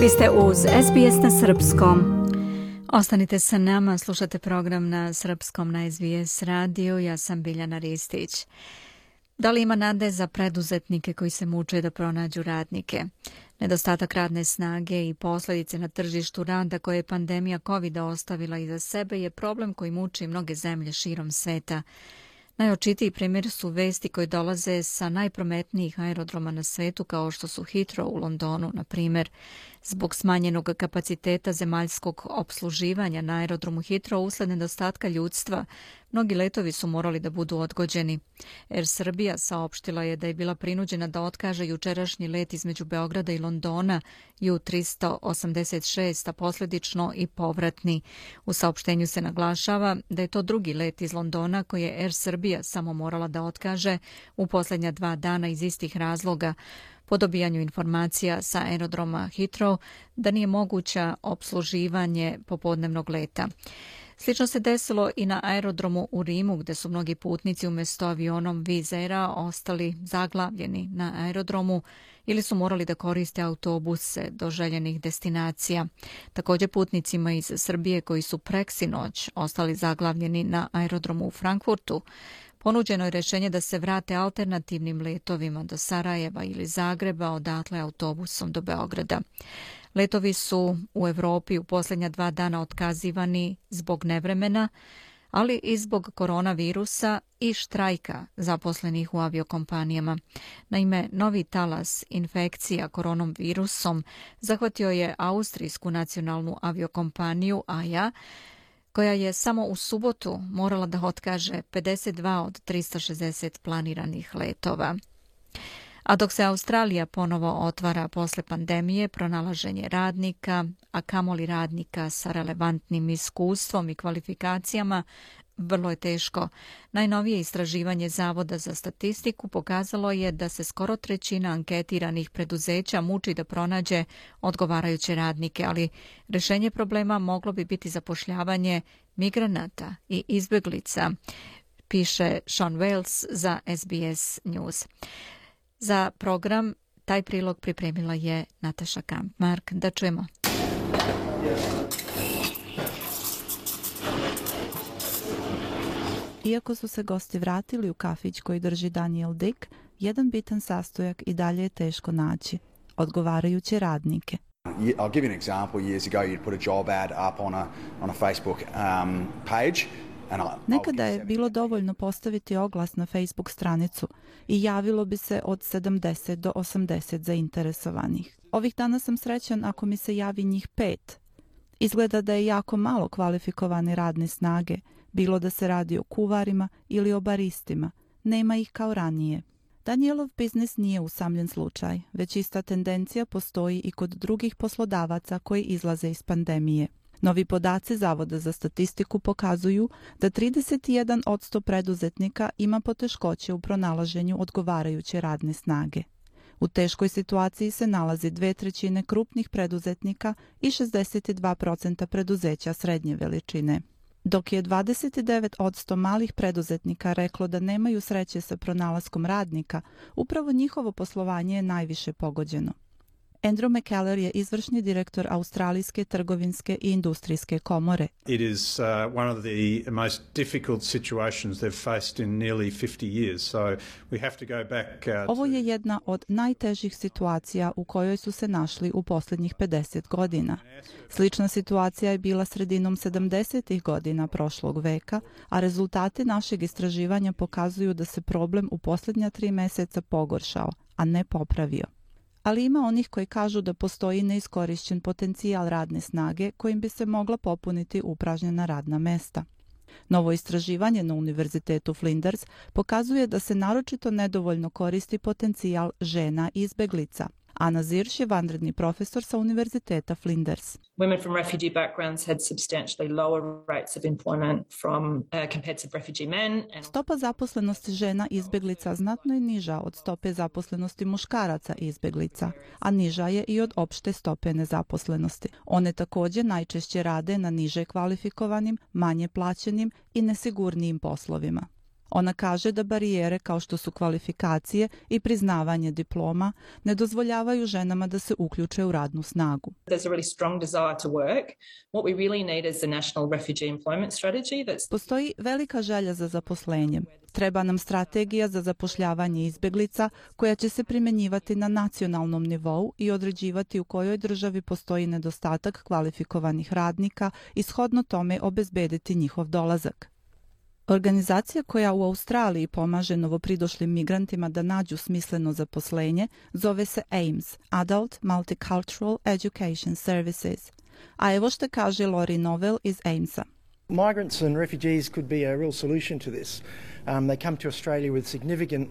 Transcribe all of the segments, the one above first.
Vi ste uz SBS na Srpskom. Ostanite sa nama, slušate program na Srpskom na SBS radiju. Ja sam Biljana Ristić. Da li ima nade za preduzetnike koji se muče da pronađu radnike? Nedostatak radne snage i posljedice na tržištu rada koje je pandemija covid ostavila iza sebe je problem koji muči mnoge zemlje širom sveta. Najočitiji primjer su vesti koje dolaze sa najprometnijih aerodroma na svetu kao što su Heathrow u Londonu, na primjer. Zbog smanjenog kapaciteta zemaljskog obsluživanja na aerodromu Heathrow usled nedostatka ljudstva, mnogi letovi su morali da budu odgođeni. Air Srbija saopštila je da je bila prinuđena da otkaže jučerašnji let između Beograda i Londona U-386, a posledično i povratni. U saopštenju se naglašava da je to drugi let iz Londona koji je Air Srbija samo morala da otkaže u posljednja dva dana iz istih razloga po dobijanju informacija sa aerodroma Heathrow da nije moguća obsluživanje popodnevnog leta. Slično se desilo i na aerodromu u Rimu, gde su mnogi putnici umjesto avionom Vizera ostali zaglavljeni na aerodromu ili su morali da koriste autobuse do željenih destinacija. Također putnicima iz Srbije koji su preksi noć ostali zaglavljeni na aerodromu u Frankfurtu, Ponuđeno je rešenje da se vrate alternativnim letovima do Sarajeva ili Zagreba, odatle autobusom do Beograda. Letovi su u Evropi u posljednja dva dana otkazivani zbog nevremena, ali i zbog koronavirusa i štrajka zaposlenih u aviokompanijama. Naime, novi talas infekcija koronavirusom zahvatio je Austrijsku nacionalnu aviokompaniju AJA, koja je samo u subotu morala da otkaže 52 od 360 planiranih letova. A dok se Australija ponovo otvara posle pandemije, pronalaženje radnika, a kamoli radnika sa relevantnim iskustvom i kvalifikacijama, vrlo je teško. Najnovije istraživanje Zavoda za statistiku pokazalo je da se skoro trećina anketiranih preduzeća muči da pronađe odgovarajuće radnike, ali rešenje problema moglo bi biti zapošljavanje migranata i izbeglica, piše Sean Wales za SBS News. Za program taj prilog pripremila je Nataša Kampmark. Da čujemo. Iako su se gosti vratili u kafić koji drži Daniel Dick, jedan bitan sastojak i dalje je teško naći. Odgovarajuće radnike. I'll give you an example. Years ago, you'd put a job ad up on a, on a Facebook um, page Nekada je bilo dovoljno postaviti oglas na Facebook stranicu i javilo bi se od 70 do 80 zainteresovanih. Ovih dana sam srećan ako mi se javi njih pet. Izgleda da je jako malo kvalifikovane radne snage, bilo da se radi o kuvarima ili o baristima. Nema ih kao ranije. Danielov biznis nije usamljen slučaj, već ista tendencija postoji i kod drugih poslodavaca koji izlaze iz pandemije. Novi podaci Zavoda za statistiku pokazuju da 31 od 100 preduzetnika ima poteškoće u pronalaženju odgovarajuće radne snage. U teškoj situaciji se nalazi dve trećine krupnih preduzetnika i 62% preduzeća srednje veličine. Dok je 29% malih preduzetnika reklo da nemaju sreće sa pronalaskom radnika, upravo njihovo poslovanje je najviše pogođeno. Andrew McKellar je izvršni direktor Australijske trgovinske i industrijske komore. It is uh, one of the most difficult situations they've faced in nearly 50 years. So we have to go back uh, Ovo je jedna od najtežih situacija u kojoj su se našli u posljednjih 50 godina. Slična situacija je bila sredinom 70. godina prošlog veka, a rezultati našeg istraživanja pokazuju da se problem u posljednja tri meseca pogoršao, a ne popravio ali ima onih koji kažu da postoji neiskorišćen potencijal radne snage kojim bi se mogla popuniti upražnjena radna mesta. Novo istraživanje na Univerzitetu Flinders pokazuje da se naročito nedovoljno koristi potencijal žena i izbeglica – Ana Zirš je vanredni profesor sa Univerziteta Flinders. Women from refugee backgrounds had substantially lower rates of employment from uh, compared to refugee men. Stopa zaposlenosti žena izbeglica znatno je niža od stope zaposlenosti muškaraca izbeglica, a niža je i od opšte stope nezaposlenosti. One također najčešće rade na niže kvalifikovanim, manje plaćenim i nesigurnijim poslovima. Ona kaže da barijere kao što su kvalifikacije i priznavanje diploma ne dozvoljavaju ženama da se uključe u radnu snagu. Postoji velika želja za zaposlenjem. Treba nam strategija za zapošljavanje izbeglica koja će se primenjivati na nacionalnom nivou i određivati u kojoj državi postoji nedostatak kvalifikovanih radnika i shodno tome obezbediti njihov dolazak. Organizacija koja u Australiji pomaže novopridošlim migrantima da nađu smisleno zaposlenje zove se AIMS, Adult Multicultural Education Services. A evo što kaže Lori Novel iz AIMS-a. Migrants and refugees could be a real solution to this. Um, they come to Australia with significant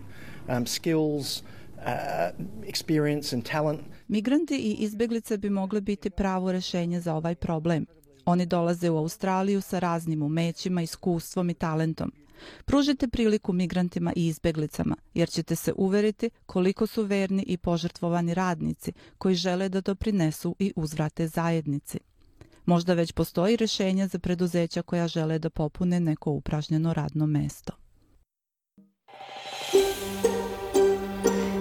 um, skills, uh, experience and talent. Migranti i izbeglice bi mogle biti pravo rešenje za ovaj problem. Oni dolaze u Australiju sa raznim umećima, iskustvom i talentom. Pružite priliku migrantima i izbeglicama, jer ćete se uveriti koliko su verni i požrtvovani radnici koji žele da to prinesu i uzvrate zajednici. Možda već postoji rešenje za preduzeća koja žele da popune neko upražnjeno radno mesto.